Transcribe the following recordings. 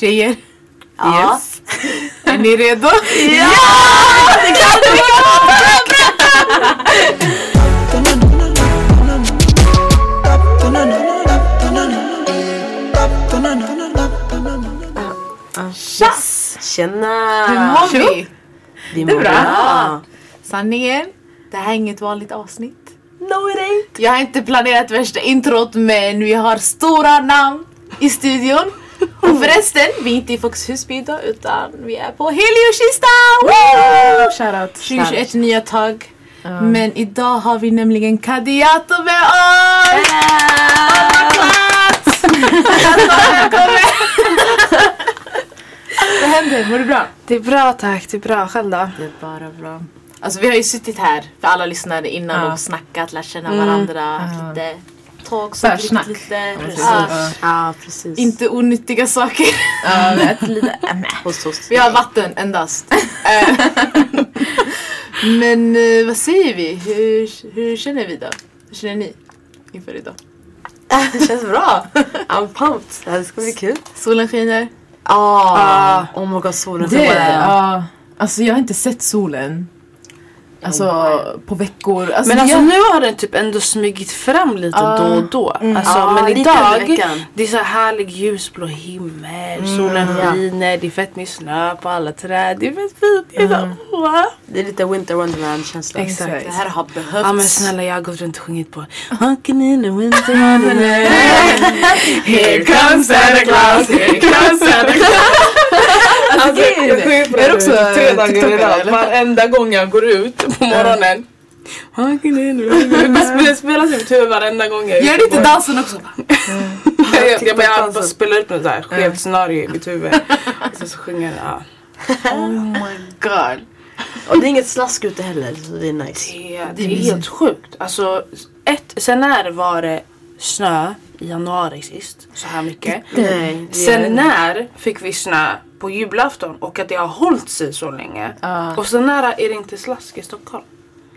Tjejer, Ja. yes. Är ni redo? Ja! Det kan! Yes. Tjena! Hur mår vi? Vi Det är mår bra. Sanningen, det här är inget vanligt avsnitt. No it ain't! Jag har inte planerat värsta introt men vi har stora namn i studion. Och förresten, vi är inte i Fox Husby utan vi är på Heliokista! Shoutout. 2021 nya tag. Men idag har vi nämligen Kadiato med oss! Vad händer? Mår du bra? Det är bra tack, det är bra. Själv då? Det är bara bra. Alltså vi har ju suttit här för alla lyssnare innan Ja. och snackat, lärt känna varandra, haft lite och Försnack. lite. Precis. Ja. Ja precis. Inte onyttiga saker. Ja, lite. Äh, nej. hos oss. Vi har vatten endast. Eh, Men eh, vad säger vi? Hur, hur känner vi då? Hur känner ni inför idag? Det känns bra. I'm pumped. Det här ska bli kul. Solen skiner. Ah, oh my god solen ja, alltså jag har inte sett solen. Alltså på veckor. Alltså, Men alltså jag, nu har den typ ändå smugit fram lite Ja. då och då. Alltså, Ja, men idag, det är så här härlig ljusblå himmel, solen ja. skiner, det är fett med snö på alla träd. Det är fett fint. Det är så, åh. Det är lite winter wonderland känsla. Exakt. Det här har behövts. Ja men snälla jag har gått runt och sjungit på Walking in the winter wonderland Here comes Santa Claus, here comes Santa Claus Alltså jag sjunger på Är också tre dagar i rad. Varenda gång jag går ut på morgonen Det spelas i mitt huvud varenda gång jag är Gör inte dansen också? Jag, jag, jag bara spelar upp något skevt scenario i mitt huvud Sen så sjunger jag ja. Oh my god. Och det är inget slask ute heller så det är nice. Det, det är helt sjukt. Alltså, ett, sen när var det snö i januari sist? Så här mycket. Nej. det Sen när fick vi snö på julafton och att det har hållit sig så länge. Ja. Och sen när är det inte slask i Stockholm.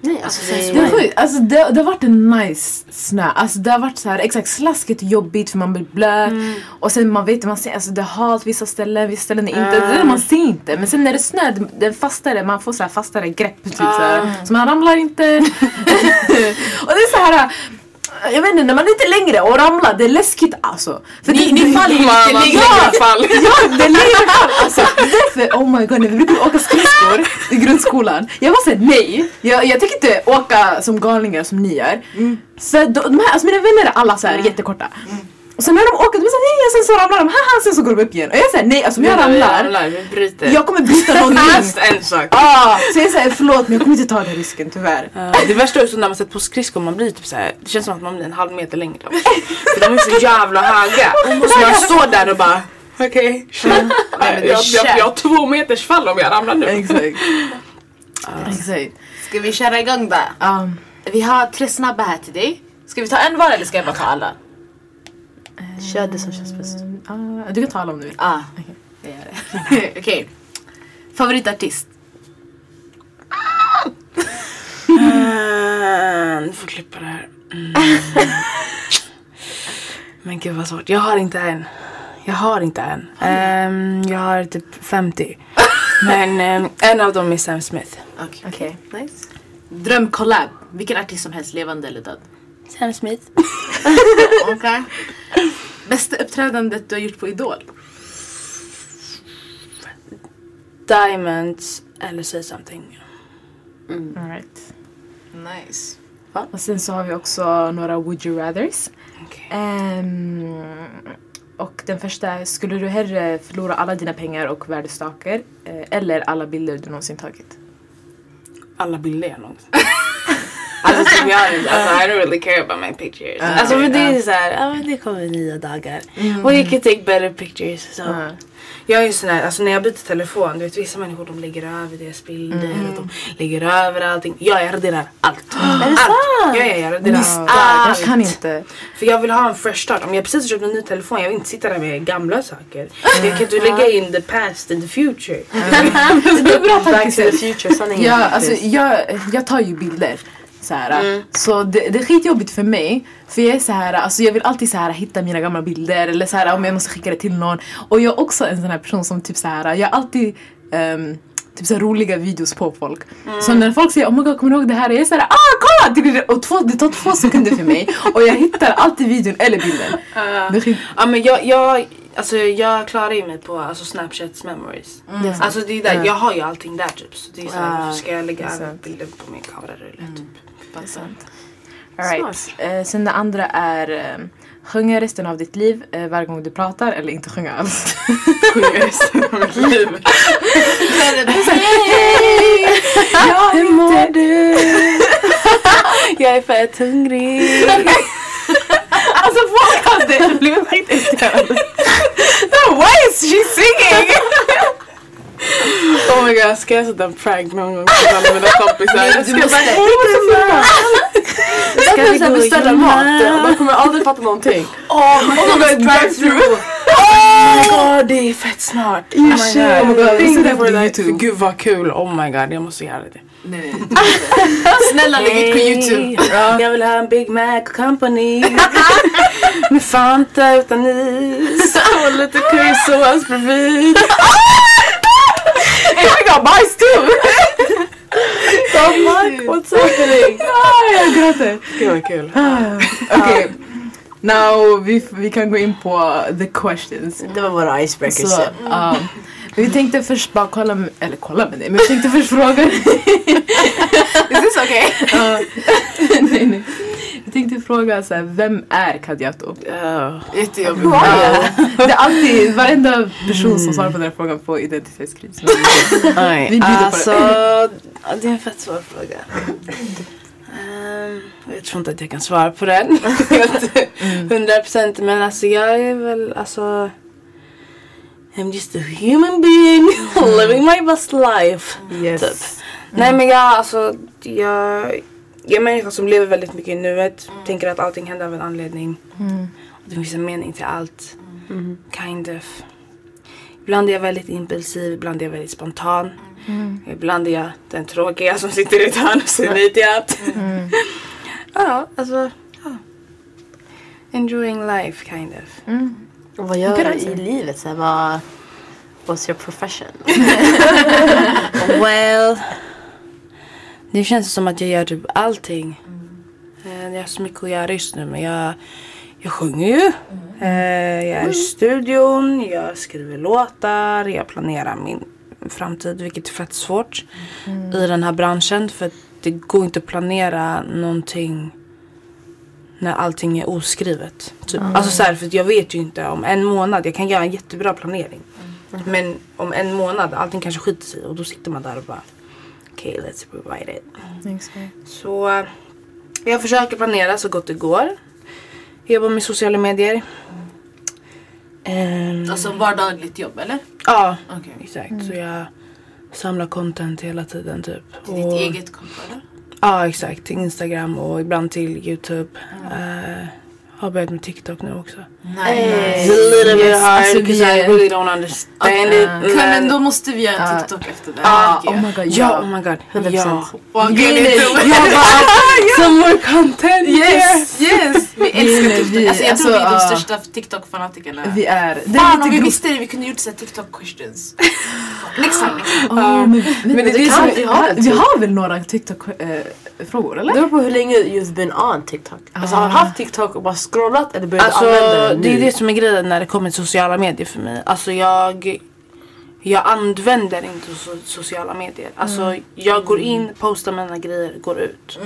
Nej alltså det är det, är sjukt. Alltså, det, det har varit en nice snö. Alltså, det har varit så här, exakt slaskigt jobbigt för man blir blöt. Och sen man vet man ser, alltså, det är halt vissa ställen, vissa ställen är inte. Det är, man ser inte. Men sen när det är snö, det, det är fastare, man får så här fastare grepp. Typ, så, här, så man ramlar inte. och det är så här. Jag vet inte, när man är lite längre och ramlar, det är läskigt alltså. För Ni, det, ni faller lite man längre. fall. Ja, det är längre fram. Alltså, därför, oh my god, när vi brukade åka skridskor i grundskolan. Jag var såhär, nej. Jag, jag tänker inte åka som galningar som ni gör. Så de, här, alltså mina vänner är alla så här jättekorta. Och sen när de åker, de är såhär, nej, och sen så ramlar de, haha, sen så går de upp igen. Och jag säger nej, alltså om jag ramlar, bryter. jag kommer bryta någonting. Fast en sak. Ah, så jag säger förlåt men jag kommer inte ta den risken tyvärr. Ja, det värsta är också när man sätter på skridskor man blir typ såhär, det känns som att man blir en halv meter längre. För de är så jävla höga. Så man står där och bara okej, okay, jag, jag, jag, jag har två meters fall om jag ramlar nu. Exakt. Exakt. Ska vi köra igång då? Um, Vi har tre snabba här till dig. Ska vi ta en var eller ska jag bara ta alla? Kör det som känns bäst. ah, du kan tala om du vill. Ah, jag gör det. Okej. Favoritartist? Mm, du får klippa det här. Mm. Men gud vad svårt. Jag har inte en. Jag har inte en. Ehm, jag har typ 50. Men ehm, en av dem är Sam Smith. Okej. Okej, nice. Drömcollab? Vilken artist som helst, levande eller död? Sam Smith. Okej. Bästa uppträdandet du har gjort på Idol? Diamonds eller Say Something. All right. Nice. Och sen så har vi också några would you rathers. Okej. Ehm, och den första är, skulle du hellre förlora alla dina pengar och värdesaker eh, eller alla bilder du någonsin tagit? Alla bilder jag någonsin. To be honest, alltså, I don't really care about my pictures. alltså för det är såhär, ja men det kommer nya dagar. Och you can take better pictures. Så. Ja. Jag är ju sån här, alltså när jag byter telefon, du vet vissa människor de lägger över deras bilder och de lägger över allting. Ja, jag raderar allt. Är det allt. sant? Ja, ja, jag raderar Misstar, allt. jag kan inte. För jag vill ha en fresh start. Om jag precis har köpt en ny telefon, jag vill inte sitta där med gamla saker. Jag kan inte lägga in the past and the future. Det är bra Back to the future, sanningen. Ja, faktiskt. alltså, jag, jag tar ju bilder. Så, här, så det, det är skitjobbigt för mig. För jag är så här, alltså jag vill alltid så här, hitta mina gamla bilder eller så här, om jag måste skicka det till någon. Och jag är också en sån här person som typ så här, jag alltid ehm, typ så roliga videos på folk. Så när folk säger oh my god kommer du ihåg det här? Jag är såhär ah kolla! Och två, det tar två sekunder för mig och jag hittar alltid videon eller bilden. Skit, Ja men jag, jag, alltså, jag klarar ju mig på alltså, Snapchats memories. Alltså det är där, jag har ju allting där typ. Så det är såhär, varför ska jag lägga bilder på min kamerarulle typ? Fan sant. Alright. Eh, sen det andra är eh, sjunga resten av ditt liv eh, varje gång du pratar eller inte sjunga alls. Sjunga resten av mitt liv. ja, Hur mår du? jag är fett hungrig. alltså folk hade blivit skitirriterade. No, why is she singing? Oh my god, ska jag sätta en prank någon gång på alla mina kompisar? Jag ska bara, hej vad Ska vi beställa mat? De kommer aldrig fatta någonting. Oh my god, drive-through! Oh my god, det är fett snart! Oh my should. god, Oh my god, Tänk se dig det på. YouTube. Gud vad kul, oh my god jag måste göra det. Nej, nej. Snälla lägg ut på youtube. Jag vill ha en Big Mac company med Fanta utan is och lite currysås bredvid. I got bajs too! What's happening? Ah, jag gråter. Gud vad kul. Okej. Now vi, vi kan gå in på the questions. Det var våra icebreakers. Så, um, vi tänkte först bara kolla, med, eller kolla med dig, men vi tänkte först fråga Is this okay? nej, nej. Vi tänkte fråga så här, vem är Kadiato? Jättejobbigt. Uh, det är alltid, varenda person som svarar på den här frågan får identitetskris. Vi bjuder på det. alltså, det är en fett svår fråga. Ehm, jag tror inte att jag kan svara på den. Hundra procent. Men alltså jag är väl alltså. I'm just a human being living my best life. Yes. Typ. Nej men jag alltså. Jag, jag är en människa som lever väldigt mycket i nuet. Tänker att allting händer av en anledning. Och det finns en mening till allt. Kind of. Ibland är jag väldigt impulsiv, ibland är jag väldigt spontan. Ibland är jag den tråkiga som sitter i ett hörn och säger nej till allt. ja, alltså. Ja. Enjoying life kind of. Och vad gör du i livet? Så här, vad, what's your profession? Well. Det känns som att jag gör typ allting. Eh, Jag har så mycket att göra just nu men jag, jag sjunger ju. Eh, Jag är i studion, jag skriver låtar, jag planerar min framtid vilket är fett svårt i den här branschen för det går inte att planera någonting när allting är oskrivet. Typ. Alltså så här, för jag vet ju inte om en månad, jag kan göra en jättebra planering. Men om en månad, allting kanske skiter sig och då sitter man där och bara okej let's provide it. Så eh, jag försöker planera så gott det går. Jag jobbar med sociala medier. Ehm, Alltså vardagligt jobb eller? ja, Okej. exakt. Så jag samlar content hela tiden typ. Till ditt Och- eget konto eller? Ja exakt, till Instagram och ibland till Youtube. Eh, har börjat med TikTok nu också. A little bit Yes, hard alltså, vi because I really don't understand it. Men då måste vi göra en. TikTok efter det. Här, Oh my god, Ja, oh my god. 100%. Ja. some more content Yes, yes! Vi älskar TikTok. vi- Alltså, jag tror alltså, vi är de största TikTok-fanatikerna. Vi är... Det Fan är om vi visste det, vi kunde gjort såhär TikTok questions. next time, next time. Oh, men, men, det det är kan så- vi det, typ. har väl några TikTok-frågor eller? Det beror på hur länge you've been on TikTok. Alltså har du haft TikTok och bara scrollat eller börjat Alltså använda den det är nu? det som är grejen när det kommer till sociala medier för mig. Alltså jag jag använder inte so sociala medier. Alltså jag går in, postar mina grejer, går ut.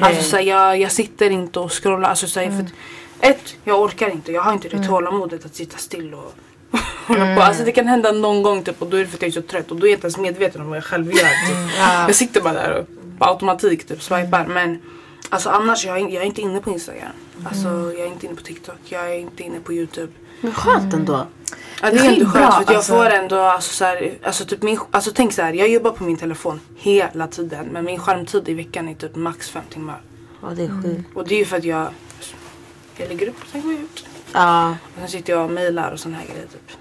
Alltså så här, jag, jag sitter inte och scrollar. Alltså, så här, för att, ett, jag orkar inte. Jag har inte det tålamodet att sitta still och hålla på. Alltså det kan hända någon gång typ, och då är det för att jag är så trött och då är jag inte ens medveten om vad jag själv gör. Typ. Jag sitter bara där och på automatik typ swipar. Men alltså annars jag är jag är inte inne på Instagram. Alltså jag är inte inne på TikTok. Jag är inte inne på Youtube. Men skönt ändå. Ja, det Det är ändå bra, skönt för att jag alltså. får ändå alltså, så här, alltså, typ min, alltså tänk så här, jag jobbar på min telefon hela tiden men min skärmtid i veckan är typ max fem timmar. Ja det är sjukt. Och det är ju för att jag, jag lägger upp och sen går jag ut. Ja. Och sen sitter jag och mejlar och såna här grejer typ.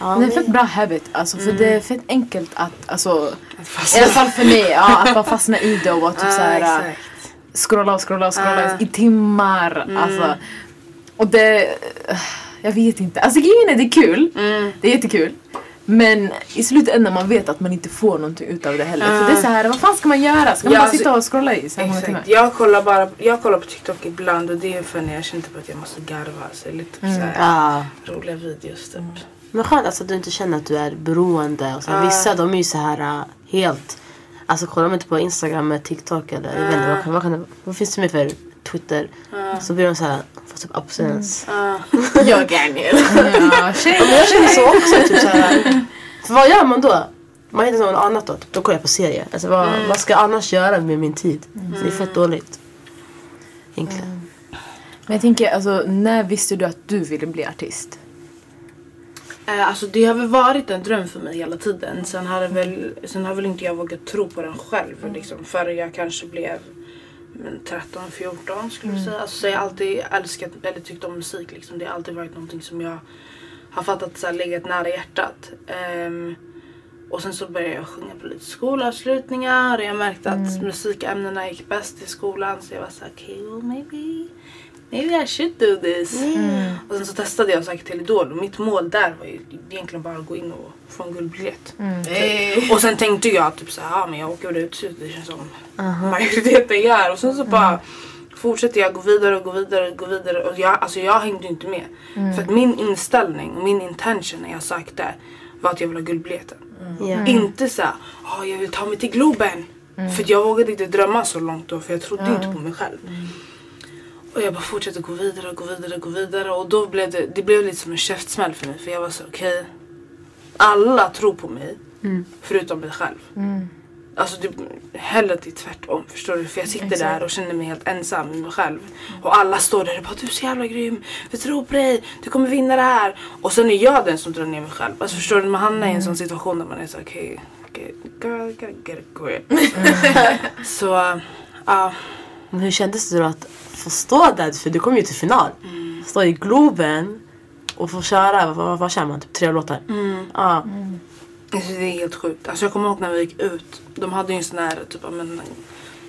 Ja, Det är fett bra habit alltså, för det är fett enkelt att, alltså, Att i alla fall för mig, ja, att bara fastna i det och vara typ Ah, såhär, scrolla och scrolla och scrolla Ah. i timmar. Alltså. Och det... Jag vet inte. Alltså grejen är det är kul. Mm. Det är jättekul. Men i slutändan man vet att man inte får någonting utav det heller. För Ah. det är så här, vad fan ska man göra? Ska man Ja, bara alltså- sitta och scrolla i så här många timmar? Jag kollar bara jag kollar på TikTok ibland och det är för när jag känner typ att jag måste garva. Så lite på så här Ja. roliga videos typ. Men skönt alltså, att du inte känner att du är beroende. Och så. Ja. Vissa de är ju så här äh, helt... Alltså kollar man inte på Instagram med TikTok eller inte, vad, kan, vad, kan, vad finns det mer för Twitter? Så blir de så här, får typ abstinens. Ah. Jag Daniel. Ja, tjej. Jag känner så också. Typ så här, för vad gör man då? Man hittar något annat då. Typ, då kollar jag på serier. Alltså, vad, vad ska jag annars göra med min tid? Så det är fett dåligt. Egentligen. Men jag tänker, alltså, när visste du att du ville bli artist? Eh, Alltså det har väl varit en dröm för mig hela tiden. Sen har, det väl, sen har väl inte jag vågat tro på den själv. Liksom, förrän jag kanske blev 13-14 skulle jag säga. Alltså, så jag har alltid älskat eller tyckt om musik. Liksom. Det har alltid varit någonting som jag har fattat så här, legat nära hjärtat. Ehm, och sen så började jag sjunga på lite skolavslutningar och jag märkte att musikämnena gick bäst i skolan. Så jag var såhär, okej, well, maybe, maybe I should do this. Och sen så testade jag sökte till Idol och mitt mål där var ju egentligen bara att gå in och få en guldbiljett. Eh, Och sen tänkte jag typ såhär, ja men jag åker väl ut så det känns som majoriteten gör. Och sen så bara fortsätter jag gå vidare och gå vidare och gå vidare. Och jag, alltså jag hängde inte med. För att min inställning och min intention när jag sökte var att jag ville ha guldbiljetten. Ja. Inte såhär, ah, jag vill ta mig till Globen. För att jag vågade inte drömma så långt då för jag trodde inte på mig själv. Och jag bara fortsatte gå vidare och gå vidare och gå vidare och då blev det, det blev lite som en käftsmäll för mig för jag var så okej. alla tror på mig förutom mig själv. Alltså det, hellre det är tvärtom förstår du? För jag sitter där och känner mig helt ensam med mig själv. Och alla står där och bara du är så jävla grym, vi tror på dig, du kommer vinna det här. Och sen är jag den som drar ner mig själv. Alltså förstår du? Man hamnar i en sån situation där man är så okej, okay, girl gotta get a grip. så ja. Men hur kändes det då att få stå där? För du kom ju till final. Stå i Globen och få köra, vad, vad, kör man? Typ tre låtar? Ja. Alltså, det är helt sjukt. Alltså, jag kommer ihåg när vi gick ut. De hade ju en sån här typ av en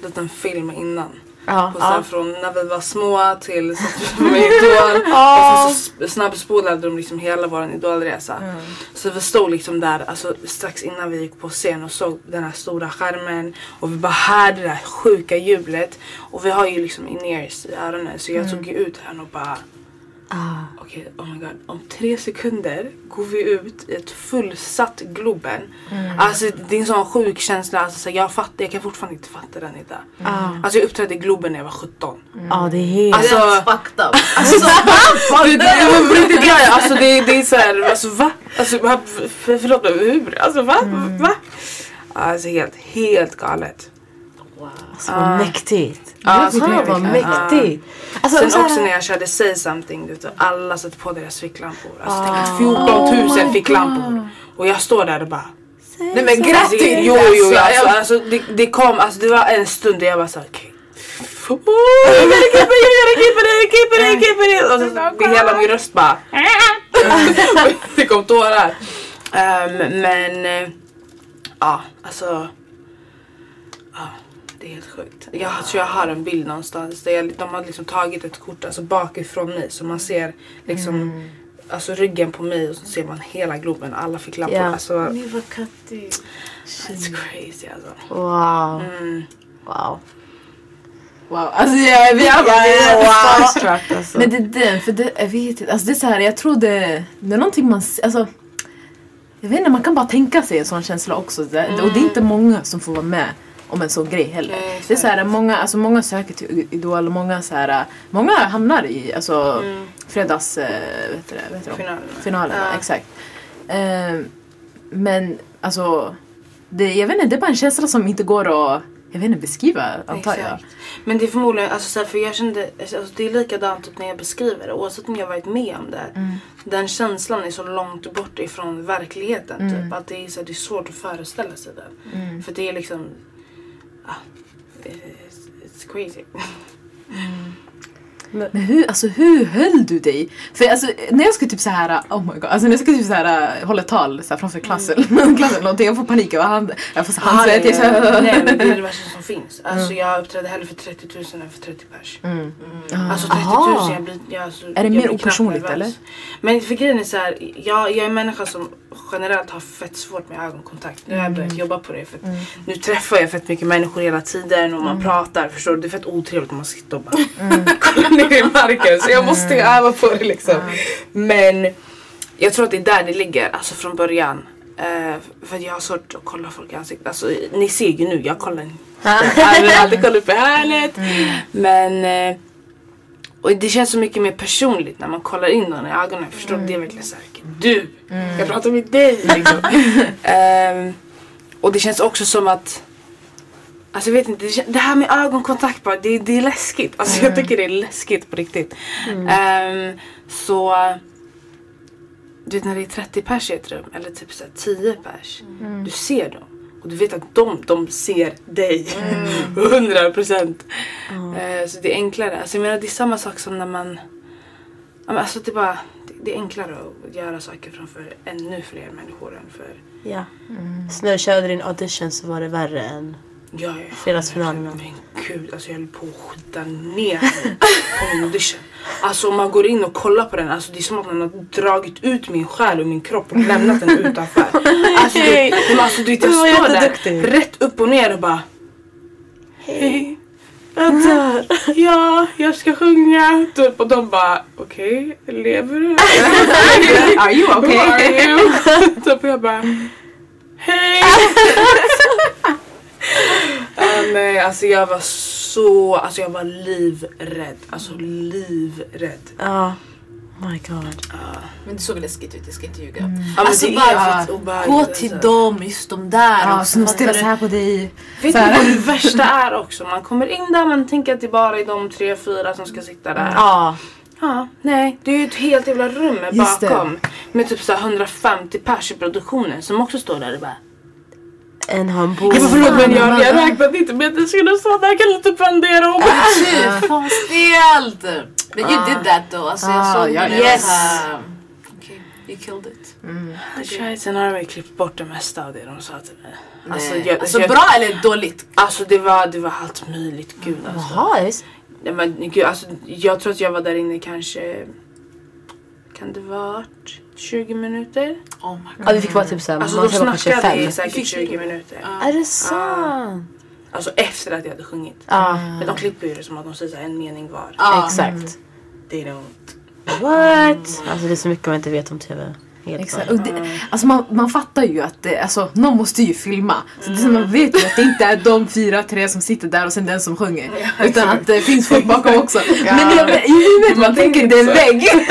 liten film innan. Ja, så här, ja. Från när vi var små till så att vi var med Idol. Och sen så snabbspolade de liksom hela vår idolresa. Så vi stod liksom där alltså, strax innan vi gick på scen och såg den här stora skärmen. Och vi bara hörde det här sjuka jublet. Och vi har ju liksom in-ears i öronen. Så jag tog ju ut den och bara Ah. Okej, oh my god. Om tre sekunder går vi ut i ett fullsatt Globen. Alltså det är en sån sjuk känsla. Alltså, så jag, fattar, jag kan fortfarande inte fatta den idag. Alltså jag uppträdde i Globen när jag var 17. Ja, det är helt... Alltså, fucked up. det, det, det, jag- alltså, det, det är såhär, alltså va? Alltså, va? Förlåt hur? Alltså va? Va? Alltså helt, helt galet. Alltså vad mäktigt. Ja, alltså, det är vad mäktigt. Alltså, Sen så här- också när jag körde Say something, du vet, och alla satte på deras ficklampor. Alltså tänk att 14 000 ficklampor. Och jag står där och bara Nej men Alltså, grattis! jo jo alltså. alltså, alltså det, det kom, alltså det var en stund där jag bara såhär. Oh, jag keep it, jag gotta keep it, keep it, keep it. Och så det hela min röst bara. det kom tårar. Ehm, men eh, ja, alltså. Ja, det är helt sjukt. Jag tror jag har en bild någonstans där jag, de har liksom tagit ett kort alltså bakifrån mig så man ser liksom Alltså ryggen på mig och så ser man hela Globen, alla fick lampor. Ja. Alltså, Ni var kattig. it's crazy alltså. Wow. Mm. Wow. Wow, alltså jag, är starstruck alltså. Men det är den, för det, jag vet inte, alltså det är så här, jag tror det, det är någonting man, alltså jag vet inte, man kan bara tänka sig en sån känsla också. Det, Och det är inte många som får vara med om en sån grej heller. Nej, det är så här, många, alltså många söker till Idol många så här, många hamnar i alltså, fredags, eh, vet du det, vet det? Finalerna. finalerna. Ja. Exakt. Eh, men alltså, det, jag vet inte, det är bara en känsla som inte går att jag vet inte, beskriva antar jag. Exakt. Men det är förmodligen, alltså, så här, för jag kände, alltså, det är likadant typ, när jag beskriver det oavsett om jag varit med om det. Mm. Den känslan är så långt bort ifrån verkligheten Mm. typ. Att det är, så här, det är svårt att föreställa sig den. För det är liksom, ah, it's, crazy. Men hur, alltså, hur höll du dig? För alltså, när jag ska typ så här, oh my god, alltså när jag ska typ så här hålla ett tal så här, framför klassen, klassen eller någonting, jag får panik och hand, jag får här handsvett. jag så här- Nej men det är det värsta som finns. Alltså jag uppträdde hellre för 30 000 än för 30 pers. Alltså 30 000 Aha. jag blir, jag, alltså, det jag mer opersonligt, eller? Men för grejen är så här, jag, jag är en människa som generellt har fett svårt med ögonkontakt. Nu har jag börjat jobba på det för att nu träffar jag fett mycket människor hela tiden och man pratar förstår du. Det är fett otrevligt om man sitter och bara kollar ner i marken så jag måste öva på det liksom. Men jag tror att det är där det ligger, alltså från början. Eh, för jag har svårt att kolla folk i ansiktet. Alltså, ni ser ju nu, jag kollar jag vill alltid kolla upp i hörnet. Men eh, och det känns så mycket mer personligt när man kollar in någon i ögonen. Förstår du? Det är verkligen såhär, du! Jag pratar med dig liksom. Ehm, och det känns också som att Alltså jag vet inte, det, här med ögonkontakt bara, det, det är läskigt. Alltså jag tycker det är läskigt på riktigt. Ehm, så du vet när det är 30 pers i ett rum eller typ så här 10 pers. Du ser dem. Och du vet att de, de ser dig. 100 procent. Eh, så det är enklare. Alltså jag menar det är samma sak som när man... Ja, men Alltså det, är bara, det, är enklare att göra saker framför ännu fler människor än för... Ja. Så när du körde din audition så var det värre än... Jag är Fredagsfinalerna. Men gud, alltså jag höll på att skita ner på min audition. Alltså om man går in och kollar på den, alltså det är som att man har dragit ut min själ ur min kropp och lämnat den utanför. Alltså, det, men alltså du vet jag Du står där rätt upp och ner och bara Hej. Jag dör. Ja, jag ska sjunga. Typ, och de bara okej, lever du? Are you Who okay? are you? typ och jag bara hej. Ja, nej, alltså jag var så, alltså jag var livrädd. Alltså livrädd. Ja. My god. Men det såg läskigt ut, jag ska inte ljuga. Men Alltså det bara är fett gå till alltså. dem, just de där. Ja, så de stirrar du? så här på dig. Vet Så du vad det värsta är också? Man kommer in där, man tänker att det bara är de tre, fyra som ska sitta där. Ja. Ja, nej, det är ju ett helt jävla rum bakom. Med typ så här 150 pers i produktionen som också står där och bara En. Jag bara förlåt men jag, jag räknade inte med att det skulle stå där, kan du inte pendera om? Shit, fan stelt! Men you did that though. Alltså jag Ah, såg ja, det. yes. Yes. Okej, you killed it. Tjej, Sen har de klippt bort det mesta av det de sa till mig. Alltså, jag, alltså jag, bra eller dåligt? Alltså det var, det var allt möjligt, gud alltså. Jaha, jag visste. Nej, men, gud, alltså. Jag tror att jag var där inne kanske, kan det varit 20 minuter? Oh my god. Ja, vi fick vara typ såhär, Alltså man de ska vara kanske snackade i fem. säkert Fick 20 du? minuter. Är det sant? Alltså efter att jag hade sjungit. Ja, Men de klipper ju det som att de säger så här, en mening var. Ah. exakt. They don't. What? Alltså det är så mycket man inte vet om TV. Helt Exakt. Och det, alltså man, man fattar ju att det, alltså, någon måste ju filma. Så det, man vet ju att det inte är de fyra, tre som sitter där och sen den som sjunger. Utan att det finns folk bakom också. Men jag, i huvudet man tänker det är en vägg.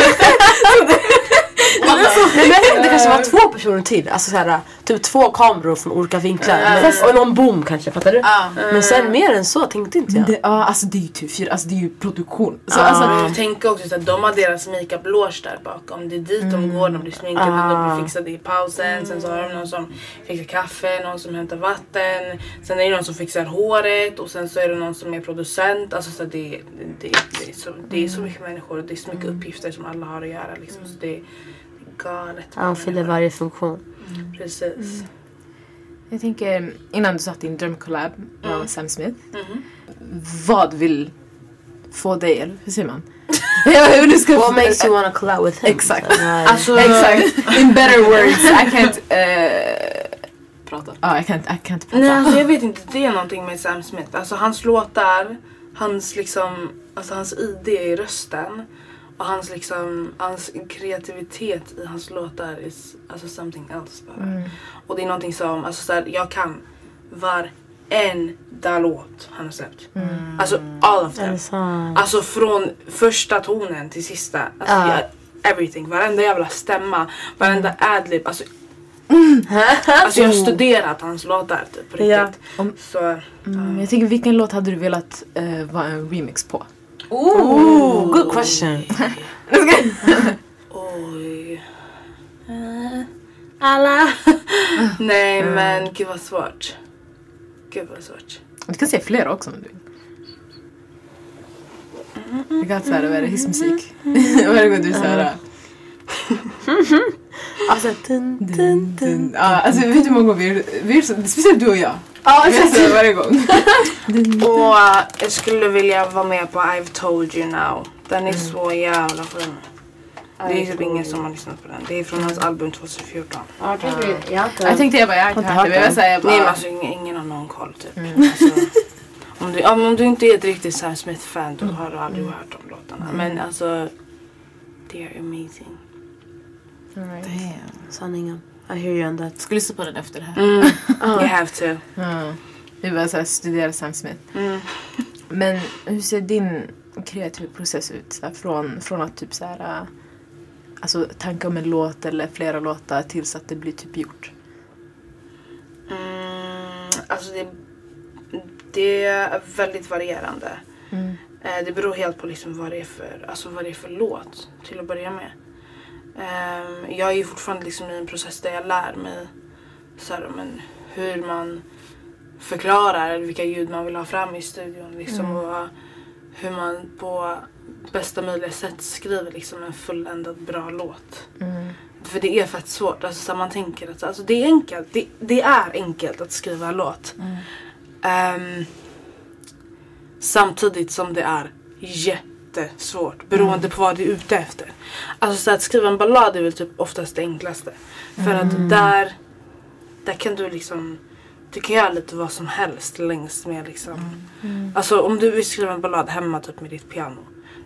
Nej, men det kanske var två personer till. Alltså såhär, typ två kameror från olika vinklar. Men, och någon boom kanske, fattar du? Ah. Men sen mer än så tänkte inte jag. Det, ja, alltså det är ju typ fyra, alltså det är ju produktion. Så, Ah. alltså, Jag tänker också att de har deras makeup loge där bakom. Det är dit de går, de blir sminkade, de Ah. blir fixade i pausen. Sen så har de någon som fixar kaffe, någon som hämtar vatten. Sen är det någon som fixar håret och sen så är det någon som är producent. Alltså så det, det, det, är så, det är så mycket människor och det är så mycket uppgifter som alla har att göra. Liksom. Så det galet. Han fyller varje funktion. Precis. jag tänker, innan du satt din drömcollab med Sam Smith. Mhm. Vad vill få dig, eller hur säger man? What makes you wanna collab with him? Exakt. Så här, Alltså, Exakt. In better words, I can't... eh, Prata. Ja, jag kan jag kan inte Nej prata. alltså jag vet inte, det är någonting med Sam Smith. Alltså hans låtar, hans liksom, alltså hans ID i rösten och hans liksom, hans kreativitet i hans låtar is alltså something else bara. Mm. Och det är någonting som, alltså så här, jag kan varenda låt han har släppt. Mm. Alltså all of them. Alltså från första tonen till sista. Alltså Ja. jag, everything, varenda jävla stämma, varenda adlib. Alltså, alltså jag har studerat hans låtar typ, på Ja. riktigt. Om- Så, Mm, jag tänker, vilken låt hade du velat uh, vara en remix på? Ooh, good question. oj. Alla. Nej men gud vad svårt. Gud vad svårt. Du kan säga flera också om du vill. Vi kan såhär, vad är det, hissmusik. Varje gång du såhär... Alltså, dun, dun, dun. Ja, alltså vet du hur många gånger vi, vi speciellt du och jag. Ja, gör så varje gång. Och eh, jag skulle vilja vara med på I've told you now. Den är så jävla fin. Det är typ ingen som har lyssnat på den. Det är från hans album 2014. Ja, jag tänkte- jag har inte- Jag tänkte jag bara, jag har inte hört det. Men jag jag Nej men bara... alltså ingen, ingen har någon koll typ. Alltså, om, du, ja, men om du inte är ett riktigt Sam Smith-fan då har du aldrig hört de låtarna. Men alltså, they are amazing. Damn. Sanningen. I hear you on that. Ska lyssna på den efter det här. Mm. You have to. Ja. Vi bara studera Sam Smith. Mm. Men hur ser din kreativa process ut? Så här, från, från att typ såhär... äh, Alltså tanka om en låt eller flera låtar tills att det blir typ gjort. Mm, alltså det, det är väldigt varierande. Eh, det beror helt på liksom vad, det är för, alltså vad det är för låt till att börja med. Ehm, jag är ju fortfarande liksom i en process där jag lär mig så här, men, hur man förklarar vilka ljud man vill ha fram i studion. Liksom, och hur man på bästa möjliga sätt skriver liksom, en fulländad bra låt. För det är fett svårt. Alltså, så man tänker att alltså, det är enkelt. Det, det är enkelt att skriva en låt. Ehm, samtidigt som det är jättesvårt beroende på vad du är ute efter. Alltså så att skriva en ballad är väl typ oftast det enklaste. För att där, där kan du liksom du kan göra lite vad som helst längs med liksom. Alltså om du vill skriva en ballad hemma typ med ditt piano.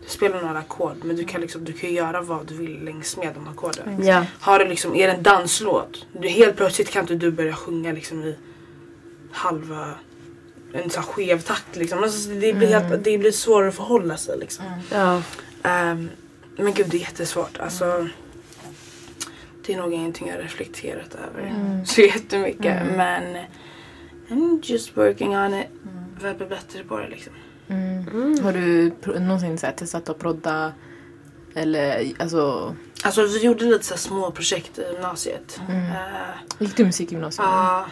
Du spelar några ackord men du kan liksom du kan göra vad du vill längs med de ackorden. Ja. Har du liksom, är det en danslåt? Du, helt plötsligt kan inte du börja sjunga liksom i halva en här skev takt liksom. Alltså, det, blir helt, det blir svårare att förhålla sig liksom. Ja. Ehm, men gud det är jättesvårt. Alltså, det är nog ingenting jag reflekterat över så jättemycket. Men I'm just working on it. För att bli bättre på det liksom. Har du någonsin så här, testat att prodda? Eller alltså, Alltså vi gjorde lite så här små projekt i gymnasiet. Eh, gick du musikgymnasium? Ja,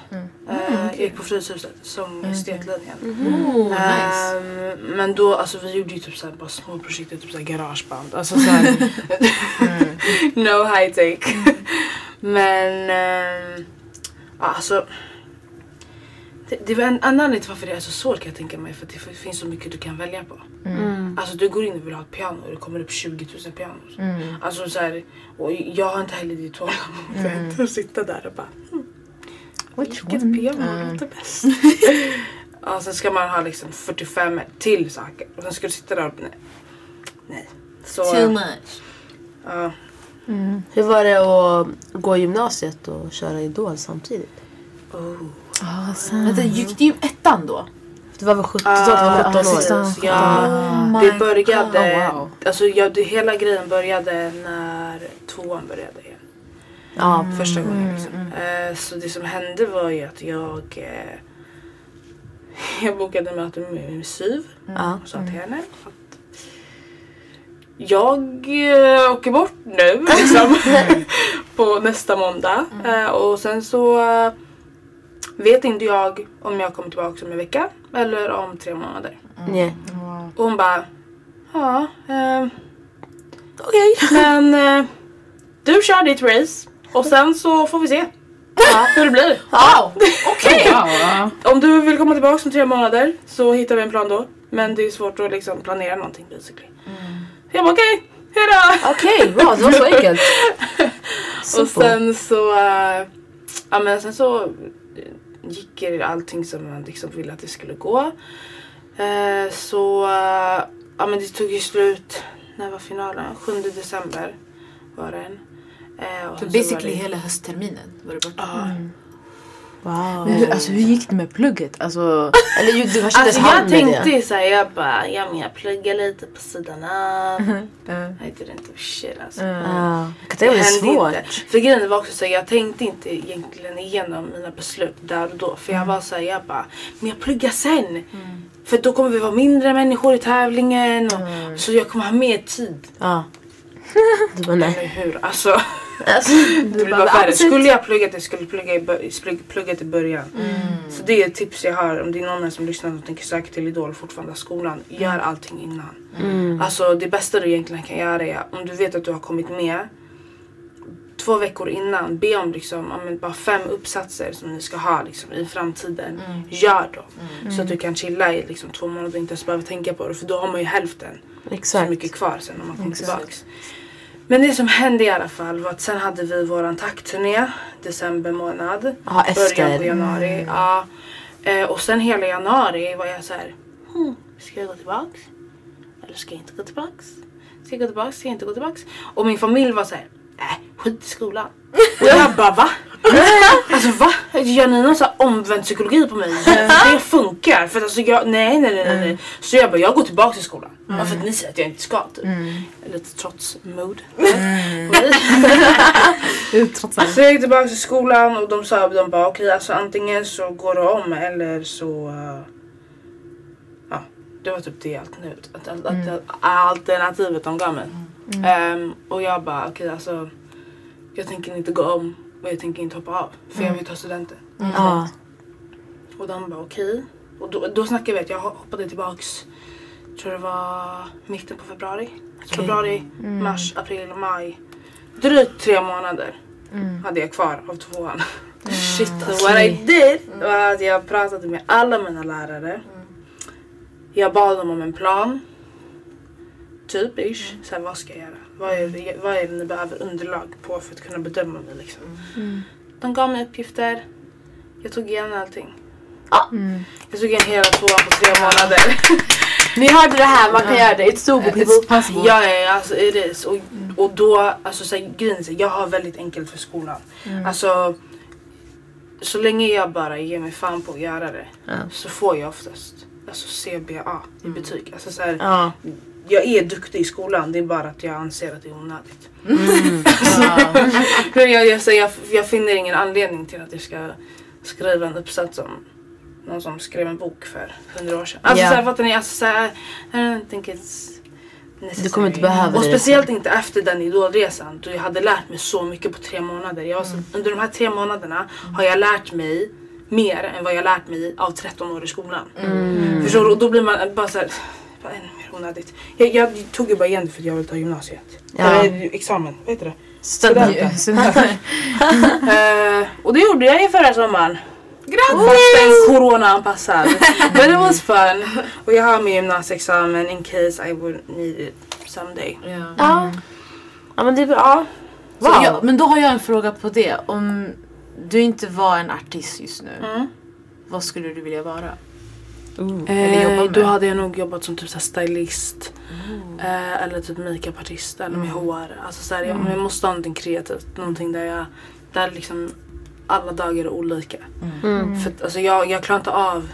eh, jag gick på Fryshuset, sång estetlinjen. Oh, nice. Ehm, men då, alltså vi gjorde ju typ såhär bara små projekt, typ såhär garageband. Alltså såhär, no high take. men, ehm, alltså. Det, var en anledning till varför det är så svårt kan jag tänka mig. För att det finns så mycket du kan välja på. Alltså du går in och vill ha ett piano och det kommer upp 20 000 pianos. Alltså så här, och jag har inte heller det tålamodet att sitta där och bara hmm, vilket piano låter bäst? ja, sen ska man ha liksom 45 till saker och sen ska du sitta där och nej. nej. Så, Too much. ja. Hur var det att gå i gymnasiet och köra Idol samtidigt? Oh. Ah, sant. Vänta, gick du i ettan då? Det var väl 17, du sa att du var 17 år? Ja, Oh det började, God. Oh, wow. alltså ja, det, hela grejen började när tvåan började igen. Ja. Första gången liksom. Eh, så det som hände var ju att jag eh, jag bokade möte med min syv Ja. och sa till henne att jag eh, åker bort nu liksom på nästa måndag eh, och sen så vet inte jag om jag kommer tillbaka om en vecka eller om tre månader. Nej. Och hon bara ja eh, okej men eh, du kör ditt race och sen så får vi se hur det blir. Wow! Okej! Wow, ja. Om du vill komma tillbaka om tre månader så hittar vi en plan då. Men det är svårt att liksom planera någonting basically. Jag bara okej, hejdå! Okej, bra. Det var så enkelt. Och sen så, äh, ja men sen så gick allting som man liksom ville att det skulle gå. Eh, så, ja men det tog ju slut, när var finalen? 7 december var den. Eh, och Så så var basically det- hela höstterminen var du borta. Ja. Wow. Men hur, alltså, hur gick det med plugget? Alltså, Eller du inte Alltså jag tänkte det. ju såhär, jag bara, ja men jag pluggar lite på sidan av. eh, I didn't shit alltså. mig det är hände svårt. inte. För grejen var också så här, jag tänkte inte egentligen igenom mina beslut där och då. För jag var såhär, jag bara, men jag pluggar sen. För då kommer vi vara mindre människor i tävlingen. Och, Så jag kommer ha mer tid. Ja. Du bara nej. Hur? Alltså. Alltså, Det var värre. Skulle jag plugga jag skulle plugga i, bö- plugg- pluggat i början. Så det är ett tips jag har om det är någon här som lyssnar och tänker söka till Idol fortfarande skolan. Gör allting innan. Alltså det bästa du egentligen kan göra är om du vet att du har kommit med två veckor innan, be om liksom, ja, men bara fem uppsatser som ni ska ha liksom, i framtiden. Gör dem. Så att du kan chilla i liksom, två månader och inte ens behöver tänka på det. För då har man ju hälften så exakt. mycket kvar sen när man kommer tillbaks. Men det som hände i alla fall var att sen hade vi våran tackturné december månad. Ja, efter. Början på januari. Ja. Eh, och sen hela januari var jag så här. Hmm, ska jag gå tillbaks? Eller ska jag inte gå tillbaks? Ska jag gå tillbaks? Ska jag inte gå tillbaks? Och min familj var så här. Äh, skit i skolan. Och jag bara va? Alltså va? Gör sån här omvänd psykologi på mig? Det funkar. För att alltså jag, nej nej nej nej. nej. Så jag bara jag går tillbaka till skolan. Bara för att ni säger att jag inte ska typ. Lite trots. Trots allt. Så jag gick tillbaka till skolan och de sa de bara okej alltså antingen så går du om eller så Ja det var typ det alternativet, att, att, att, alternativet de gav mig. Ehm, och jag bara okej alltså jag tänker inte gå om och jag tänker inte hoppa av för jag vill ta studenten. Ja. Och de bara okej. Och då, då snackade vi att jag hoppade tillbaks tror det var mitten på februari. Februari, mars, april, maj. Drygt tre månader hade jag kvar av tvåan. Shit Så what I did var att jag pratade med alla mina lärare. Jag bad dem om en plan. Typ ish. Så här, vad ska jag göra? Vad är, det, vad är det ni behöver underlag på för att kunna bedöma mig liksom? De gav mig uppgifter. Jag tog igen allting. Jag tog igen hela tvåan på tre månader. Ni hörde det här, man kan göra det. It's doable people. It's possible. Ja, ja, ja, alltså it is. Och, och då, alltså så här, grejen jag har väldigt enkelt för skolan. Alltså, så länge jag bara ger mig fan på att göra det Ja. så får jag oftast alltså CBA i betyg. Alltså, så här, Ja. Jag är duktig i skolan, det är bara att jag anser att det är onödigt. Ja. För jag, jag, jag, jag finner ingen anledning till att jag ska skriva en uppsats om någon som skrev en bok för hundra år sedan. Alltså Ja. såhär fattar ni? Alltså, såhär, I don't think it's necessary. Du kommer inte behöva Och det. speciellt inte efter den idolresan då jag hade lärt mig så mycket på tre månader. Jag så, Under de här tre månaderna har jag lärt mig mer än vad jag lärt mig av 13 år i skolan. Förstår du? Och då blir man bara såhär, onödigt. Jag, jag tog ju bara igen för att jag vill ta gymnasiet. Ja. Eller examen, vad heter det? Studenten. Studenter. Eh, och det gjorde jag ju förra sommaren. Grattis! Corona-anpassad. But it was fun. Och jag har min gymnasieexamen in case I would need it someday. Ja. Ja. Ja men det är bra. Så Wow. jag, men då har jag en fråga på det. Om du inte var en artist just nu, Mm. vad skulle du vilja vara? Eh, jobba med? då hade jag nog jobbat som typ så här stylist. Eh, eller typ makeupartist eller med HR. Alltså så här, jag, jag måste ha någonting kreativt. Någonting där jag, där liksom alla dagar är olika. Mm. För att, alltså jag, jag klarar inte av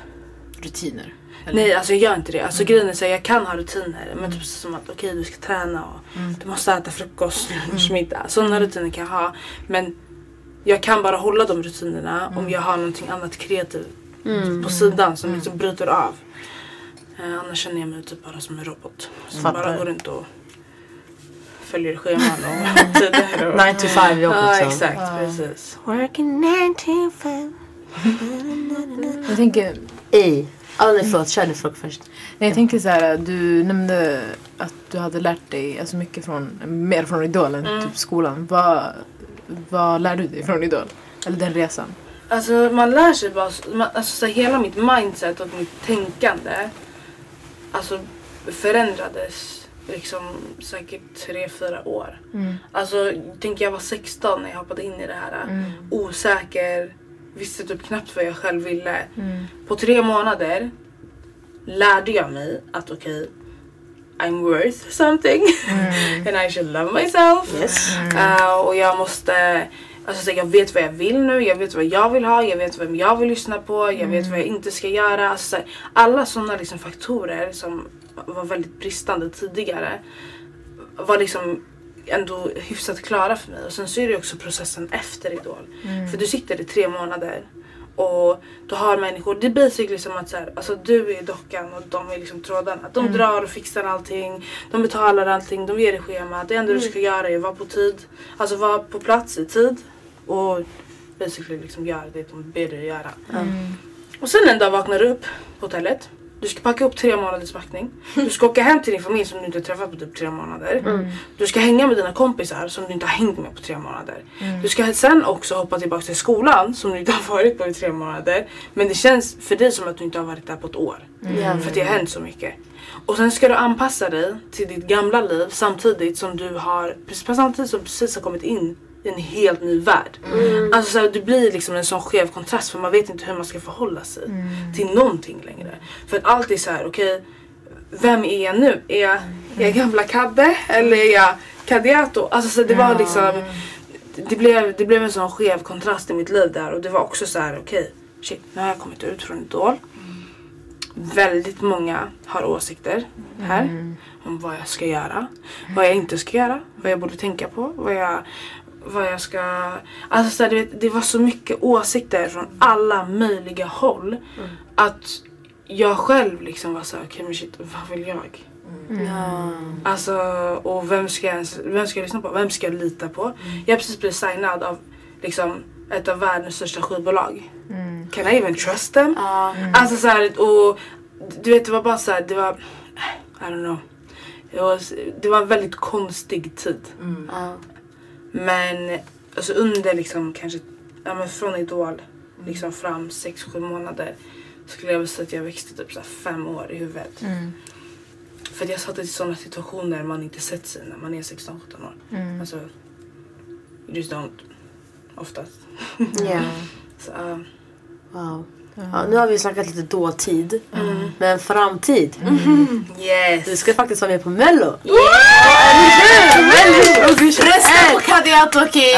Rutiner? Eller? Nej alltså jag gör inte det. Alltså grejen är så här, jag kan ha rutiner. Men typ som att okej du ska träna och du måste äta frukost, lunch, middag. Sådana rutiner kan jag ha. Men jag kan bara hålla de rutinerna om jag har någonting annat kreativt på sidan som liksom bryter av. Eh, annars känner jag mig typ bara som en robot. Som Fattar. bara går runt och följer scheman och tider. och- 9 to 5 jobb Ja liksom. exakt, precis. Working 9 to 5. Jag tänker, I. Ja nej förlåt, kör ni fråga först. nej, jag tänker så här, du nämnde att du hade lärt dig alltså mycket från, mer från Idol än typ skolan. Vad, vad lär du dig från Idol? Eller den resan? Alltså man lär sig bara, man, alltså så här, hela mitt mindset och mitt tänkande alltså förändrades liksom säkert tre fyra år. Alltså tänk jag var 16 när jag hoppade in i det här. Osäker, visste typ knappt vad jag själv ville. På tre månader lärde jag mig att okej I'm worth something and I should love myself. Yes. Uh, och jag måste, alltså så jag vet vad jag vill nu, jag vet vad jag vill ha, jag vet vem jag vill lyssna på, jag vet vad jag inte ska göra. Alltså, här, alla sådana liksom faktorer som var väldigt bristande tidigare var liksom ändå hyfsat klara för mig. Och sen så är det också processen efter Idol. För du sitter i tre månader Och du har människor, det är basically som att så här, alltså du är dockan och de är liksom trådarna. De drar och fixar allting, de betalar allting, de ger dig schema. Det enda du ska göra är att vara på tid, alltså vara på plats i tid och basically liksom göra det de ber dig göra. Och sen en dag vaknar du upp på hotellet. Du ska packa upp tre månaders packning. Du ska åka hem till din familj som du inte har träffat på typ tre månader. Du ska hänga med dina kompisar som du inte har hängt med på tre månader. Du ska sen också hoppa tillbaka till skolan som du inte har varit på i tre månader. Men det känns för dig som att du inte har varit där på ett år. Ja. För att det har hänt så mycket. Och sen ska du anpassa dig till ditt gamla liv samtidigt som du har, precis samtidigt som du precis har kommit in en helt ny värld. Alltså så här, det blir liksom en sån skev kontrast för man vet inte hur man ska förhålla sig till någonting längre. För att allt är så här, okej, vem är jag nu? Är jag, är jag gamla Kadde eller är jag Kadiato? Alltså så det var liksom, det blev, det blev en sån skev kontrast i mitt liv där och det var också så här, okej, shit, nu har jag kommit ut från Idol. Väldigt många har åsikter här om vad jag ska göra, vad jag inte ska göra, vad jag borde tänka på, vad jag, vad jag ska... Alltså så här, du vet, det var så mycket åsikter från alla möjliga håll att jag själv liksom var såhär, okej men shit, vad vill jag? Ja. Alltså, och vem ska, jag, vem ska jag lyssna på? Vem ska jag lita på? Jag har precis blivit signad av liksom, ett av världens största skivbolag. Can I even trust them? Ja. Alltså så här, och du vet det var bara så här, det var, I don't know. Det var, det var en väldigt konstig tid. Ja. Men alltså under liksom kanske, ja men från Idol liksom fram 6-7 månader skulle jag säga att jag växte typ så här fem år i huvudet. För att jag satt i sådana situationer man inte sett sig när man är 16-17 år. Alltså, you just don't. Oftast. Ja. Så, uh, Wow. Ja, nu har vi snackat lite dåtid. Men framtid. yes! Du ska faktiskt vara med på mello. Rösta på Kadiato okej?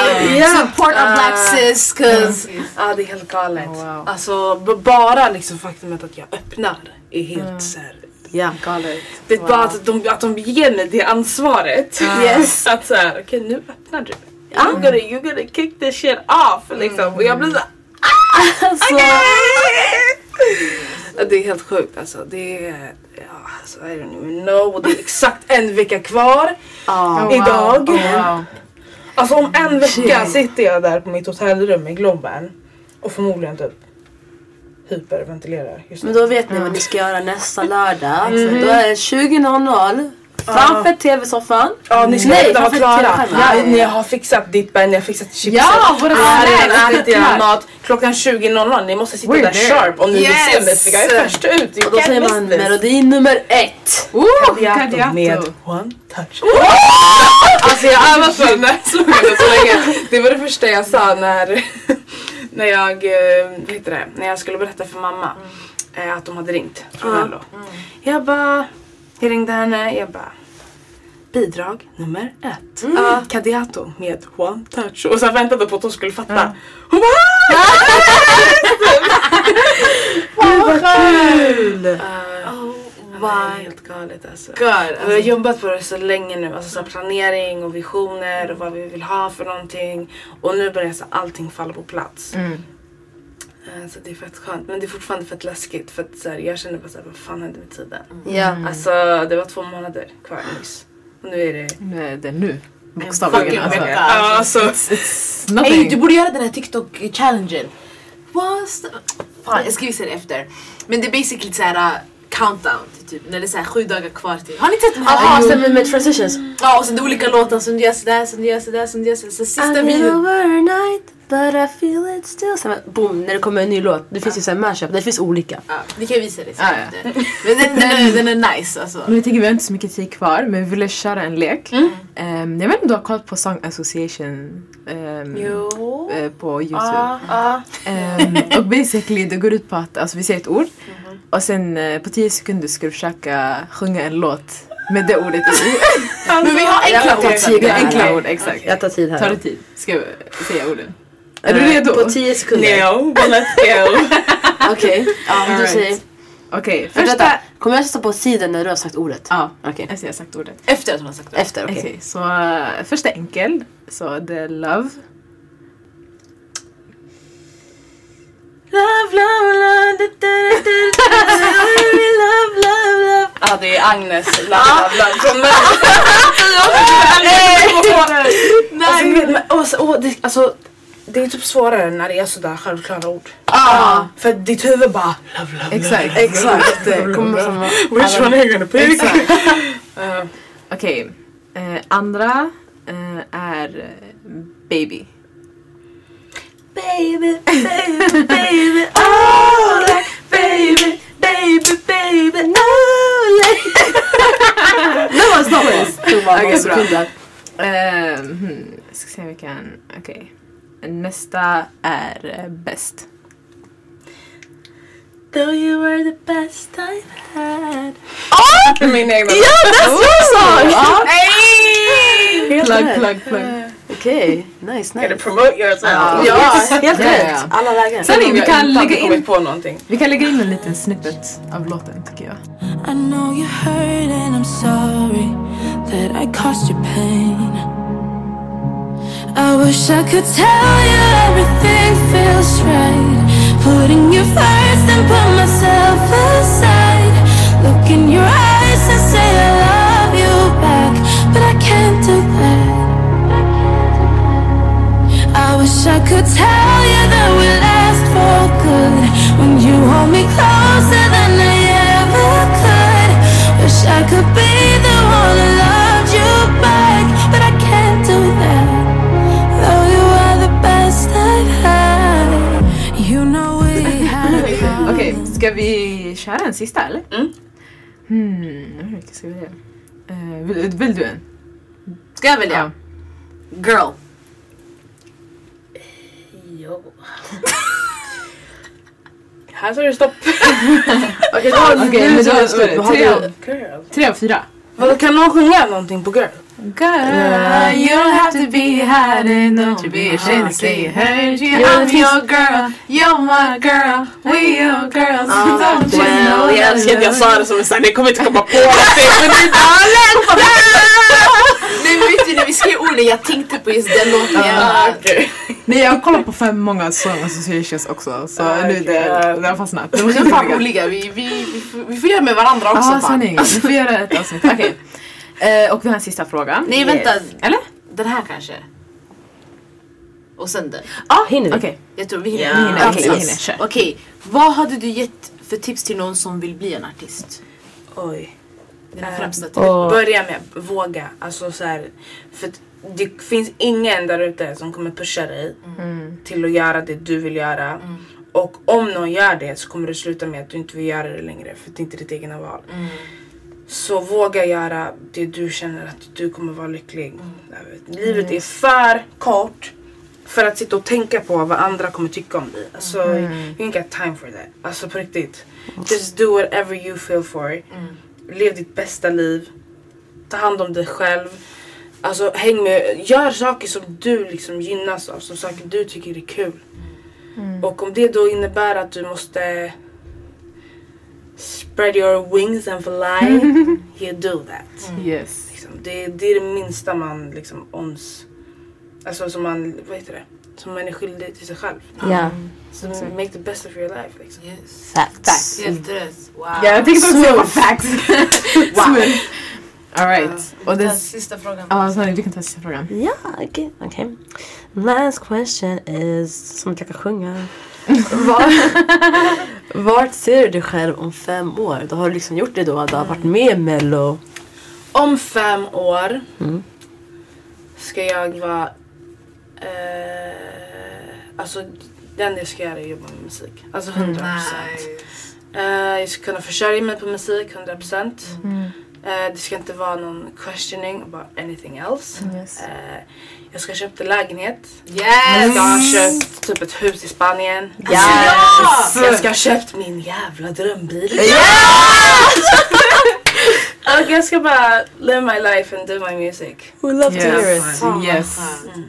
Support a black sis cause Ja det är helt galet. Oh, wow. Alltså bara liksom faktumet att jag öppnar är helt så här. Ja. Galet. Det är bara att de, att de ger mig det ansvaret. Yes. Att såhär, okej nu öppnar du. You gotta, you gotta kick this shit off liksom. Och jag blir såhär, Alltså, Ja, Det är helt sjukt alltså. Det är, ja, alltså, I don't know. Det är exakt en vecka kvar. ja. Idag. Oh, wow. Alltså om en vecka sitter jag där på mitt hotellrum i Globen och förmodligen typ hyperventilerar just nu. Men då vet ni vad ni ska göra nästa lördag. Då är det 20.00 framför tv-soffan. Ja ni ska Nej, vara klara. Ja, ni har fixat dippen, ni har fixat chipset. Ja, våra har redan snacks, ätit det är er klart. mat. Klockan 20.00, ni måste sitta We're där there. sharp om ni vill se mig Yes. för jag är först ut. Och då säger man melodi nummer ett. Oh, Kadiato Kadiato. med one touch. Alltså jag har den här sloganen så länge. Det var det första jag sa när, när jag, eh, vad heter det, när jag skulle berätta för mamma eh, att de hade ringt från Mello. Jag bara, jag ringde henne, jag bara Bidrag nummer ett. Mm. Kadiato med one touch. Och så väntade på att hon skulle fatta. Hon bara Kul! uh, Oh Det är my helt galet alltså. god. Vi har Alltså, jobbat på det så länge nu, alltså så planering och visioner och vad vi vill ha för någonting. Och nu börjar så allting falla på plats. Mm. Eh, Så det är fett skönt. Men det är fortfarande fett läskigt för att så här, jag känner bara såhär, vad fan hände med tiden? Ja. Alltså det var två månader kvar nyss. Och nu är det... Nu är det nu. fucking Bokstavligen. Alltså. Ja, alltså. It's Hey, nothing. du borde göra den här TikTok-challengen. The... Fan, jag ska visa det efter. Men det är basically så här uh, countdown typ när det är så här sju dagar kvar till. Har ni sett den här? Jaha, stämmer med transitions. Ja, och sen det är olika låtar som du gör sådär, som du gör sådär, som du gör sådär. Så sista videon. But I feel it still. Sen, boom, när det kommer en ny låt. Det finns ju såhär mashup, det finns olika. Ja, vi kan visa det sen Ja, ja. Men den, den, är, den är nice alltså. Men jag tänker vi har inte så mycket tid kvar men vi ville köra en lek. Ehm, jag vet inte om du har kollat på Song Association ehm, Jo. eh, på Youtube. Ja, ja. Ehm, och basically det går ut på att alltså, vi säger ett ord och sen eh, på 10 sekunder ska du försöka sjunga en låt med det ordet i. Men vi har enkla Jag ord. tid Det är här. enkla ord, exakt. Jag tar tid här. Tar det tid? Ska jag säga orden? Är du redo? På 10 sekunder. No, let's go. Okej, okay. ja, du säger. Okej, okay, första... Kommer jag sätta på sidan när du har sagt ordet? Ja, okay. efter jag har sagt ordet. Efter att hon har sagt ordet? Efter, okej. Okay. Okay, så uh, första enkel. Så det är love. Love, love, love, da, da, da, da, da, love, love, love. Ja, ah, det är Agnes Love, love, love från Mello. Alltså, det är typ svårare när det är sådär självklara ord. Ah. För ditt huvud bara love, love, Exakt. Exakt. Det kommer som Which one are you gonna pick? Uh, Okej. Eh, andra eh, är eh, baby. Baby, baby, baby, oh, like baby, baby, baby, oh, like No, stop bara Okej, bra. Eh, hmm, jag ska se vilken. Okej. Nästa är eh, bäst. Though you were the best I've had min egna. Ja, that's your song! Plug, rätt. plug, plug. Okej, nice, Gotta nice. promote yourself. Ja. Ja, helt Ja, ja, rätt. Alla lägen. Sen vi kan lägga in, på någonting. vi kan lägga in en liten snippet av låten tycker jag. I know you hurt and I'm sorry that I caused you pain. I wish I could tell you everything feels right. Putting you first and put myself aside. Look in your eyes and say I love you back, but I can't do that. I wish I could tell you that we last for good when you hold me closer than I ever could. Wish I could be the one ska vi köra en sista eller? Mm. Hmm, vilken ska vi välja? Eh, vill, vill du en? Ska jag välja? Girl. Jo. Här tar det stopp. Okej, då har tar då- har tre du? av fyra. Vadå kan någon sjunga någonting på girl? Girl, you don't have to be hiding, don't you be ashamed to say heard you. Ja, det I'm your girl, you're my girl, we your girls. Don't you Well, know jag älskar att jag sa det som en sån, ni kommer inte komma på någonting men det Nej men vet du när vi skrev orden jag tänkte på just den låten. Ah, Jag okej. Nej jag har kollat på fem många song associations också så Ah, nu det, det har fastnat. Det De är fan roliga, vi, vi, vi, vi får göra med varandra också Ja fan. sanning, vi får göra ett avsnitt. Okej. Eh, och vi har en sista fråga. Nej vänta, Eller? den här kanske. Och sen den. Ja, Hinner vi? Okej. Jag tror vi hinner. Ja, vi hinner, okej, hinner, kör. Okej, vad hade du gett för tips till någon som vill bli en artist? Oj. Dina främsta tips. Och Börja med våga. Alltså så här, för att det finns ingen där ute som kommer pusha dig Mm. till att göra det du vill göra. Och om någon gör det så kommer det sluta med att du inte vill göra det längre för det är inte ditt egna val. Så våga göra det du känner att du kommer vara lycklig. Vet, Livet är för kort för att sitta och tänka på vad andra kommer tycka om dig. Alltså, you ain't got time for that. Alltså på riktigt. Just do whatever you feel for. Lev ditt bästa liv. Ta hand om dig själv. Alltså häng med, gör saker som du liksom gynnas av, som saker du tycker är kul. Och om det då innebär att du måste spread your wings and fly, you do that. Yes. Liksom. Det, det är det minsta man liksom ons, alltså som man, vad heter det? Som man är skyldig till sig själv. Ja, Så make the best of your life liksom. Yes. facts. Helt rätt. Wow. Ja, jag tänkte också säga facts. Wow. Alright. Och Och den det... sista frågan. Ja, sorry, du kan ta sista frågan. Ja, okej. okej. Last question is, som att jag kan sjunga. Var, vart ser du dig själv om fem år? Då har du liksom gjort det då, du har varit med i mello. Om fem år Mm. ska jag vara... Eh, alltså det enda jag ska göra är jobba med musik. Alltså 100%. Nice. Eh, jag ska kunna försörja mig på musik 100%. Eh, det ska inte vara någon questioning about anything else. Yes. Eh, jag ska en lägenhet. Yes! Jag ska ha köpt typ ett hus i Spanien. Yes! Jag ska ha köpt min jävla drömbil. Och jag ska bara live my life and do my music. We love to hear Yes. it. Fan, Yes. skönt.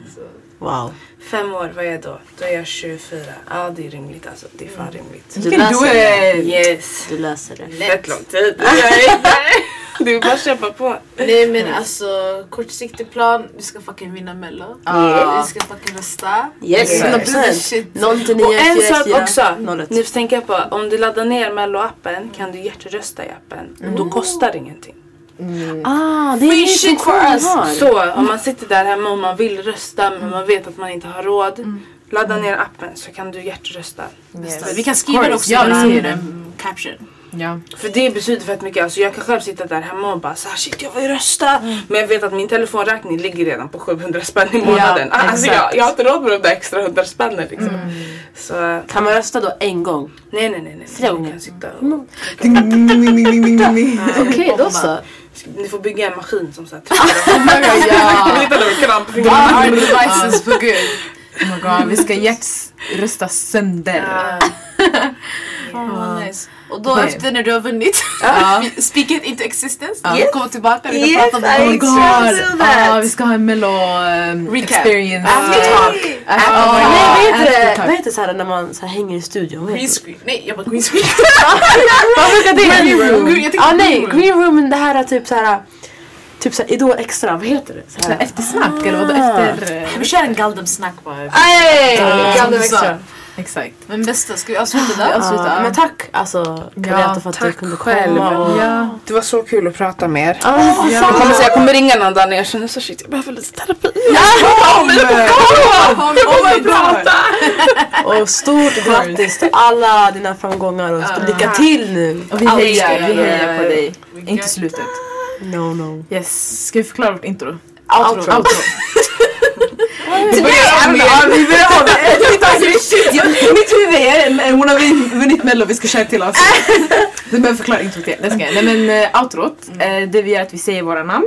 Wow. Fem år, vad är jag då? Då är jag 24. Ja det är rimligt alltså. Det är fan rimligt. Du löser det. Yes. Du löser det. Fett lång tid. Jag det är bara att kämpa på. Nej men alltså kortsiktig plan, vi ska fucking vinna mello. Ja. Vi ska fucking rösta. Yes. 100%. 0 Och en sak också, 01. ni får tänka på om du laddar ner mello-appen kan du hjärtrösta i appen. Då kostar det ingenting. Ah, det är Free shit for us. Så om man sitter där hemma och man vill rösta men man vet att man inte har råd. Ladda ner appen så kan du hjärtrösta. Yes. Vi kan skriva det också course, i um, caption. Ja. För det betyder fett mycket. Alltså jag kan själv sitta där hemma och bara så här, shit jag vill rösta. Men jag vet att min telefonräkning ligger redan på 700 spänn i månaden. Ja, alltså jag, jag har inte råd med de där extra 100 spännen liksom. Så Kan man rösta då en gång? nej nej nej. nej. Flera gånger. kan sitta och, ding. Okej, då så. ni får bygga en maskin som så här trycker. Ja. Lite av kramp på All fingrarna. our devices for good. Oh my god, vi ska hjärtrösta sönder. Oh, nice. Och då Okej. efter när du har vunnit, Ja. speak it into existence. Ja. Vi kommer tillbaka, vi kan Yes, prata om I Oh my god! Ja, vi ska ha en mello um, Recap. experience. After- Ah, my nej, vad heter det? aftertalk. Vad heter så här när man så här hänger i studion? Vad Green screen. Nej, jag bara green screen. Vad brukar det Green room. Ah, nej, green room. det här är typ så här Typ såhär Idol extra, vad heter det? Så Så här här. Eftersnack eller vadå? Efter... eh, Vi kör en Galdem snack bara. Aj! Ja, Galdem extra. Exakt. Men bästa, ska vi avsluta där? avslutar. Ja, men tack alltså Kareta för att du kunde själv. komma. Och... Ja. Det var så kul att prata med er. Ja. Jag kommer, jag kommer ringa någon dag när jag känner så shit jag behöver lite terapi. Oh my god! Och stort grattis till alla dina framgångar och Ja. lycka till nu! Och vi hejar, vi jag hejar på dig. Inte slutet. No no. Yes. Ska vi förklara vårt intro? Outro. Outro. Vi börjar om igen. Mitt huvud är en hon har vun- vunnit mello, vi ska köra till oss. Du behöver förklara introt igen. Det. Nej men uh, outrot, eh, det vi gör att vi säger våra namn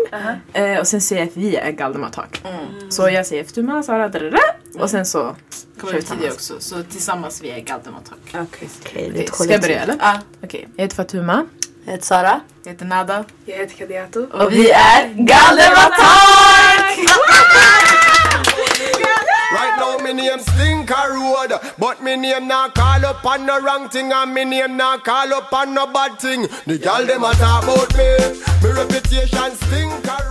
eh, och sen säger jag att vi är Galdem Attack. Så jag säger Ftuma, Sara, dadada, och sen så Kommer kör vi tillsammans. också. Så tillsammans vi är Galdem Attack. Okej. Ska jag börja eller? Ah, Okej. Jag heter Fatuma. Jag heter Sara. jag heter Nada. Jag heter Kadiato. Och vi är Galdem Attack! Right now me name Stinker Road But me name not call up on no wrong thing And me name not call up on no bad thing. The gal dem a talk about me. Me reputation Stinker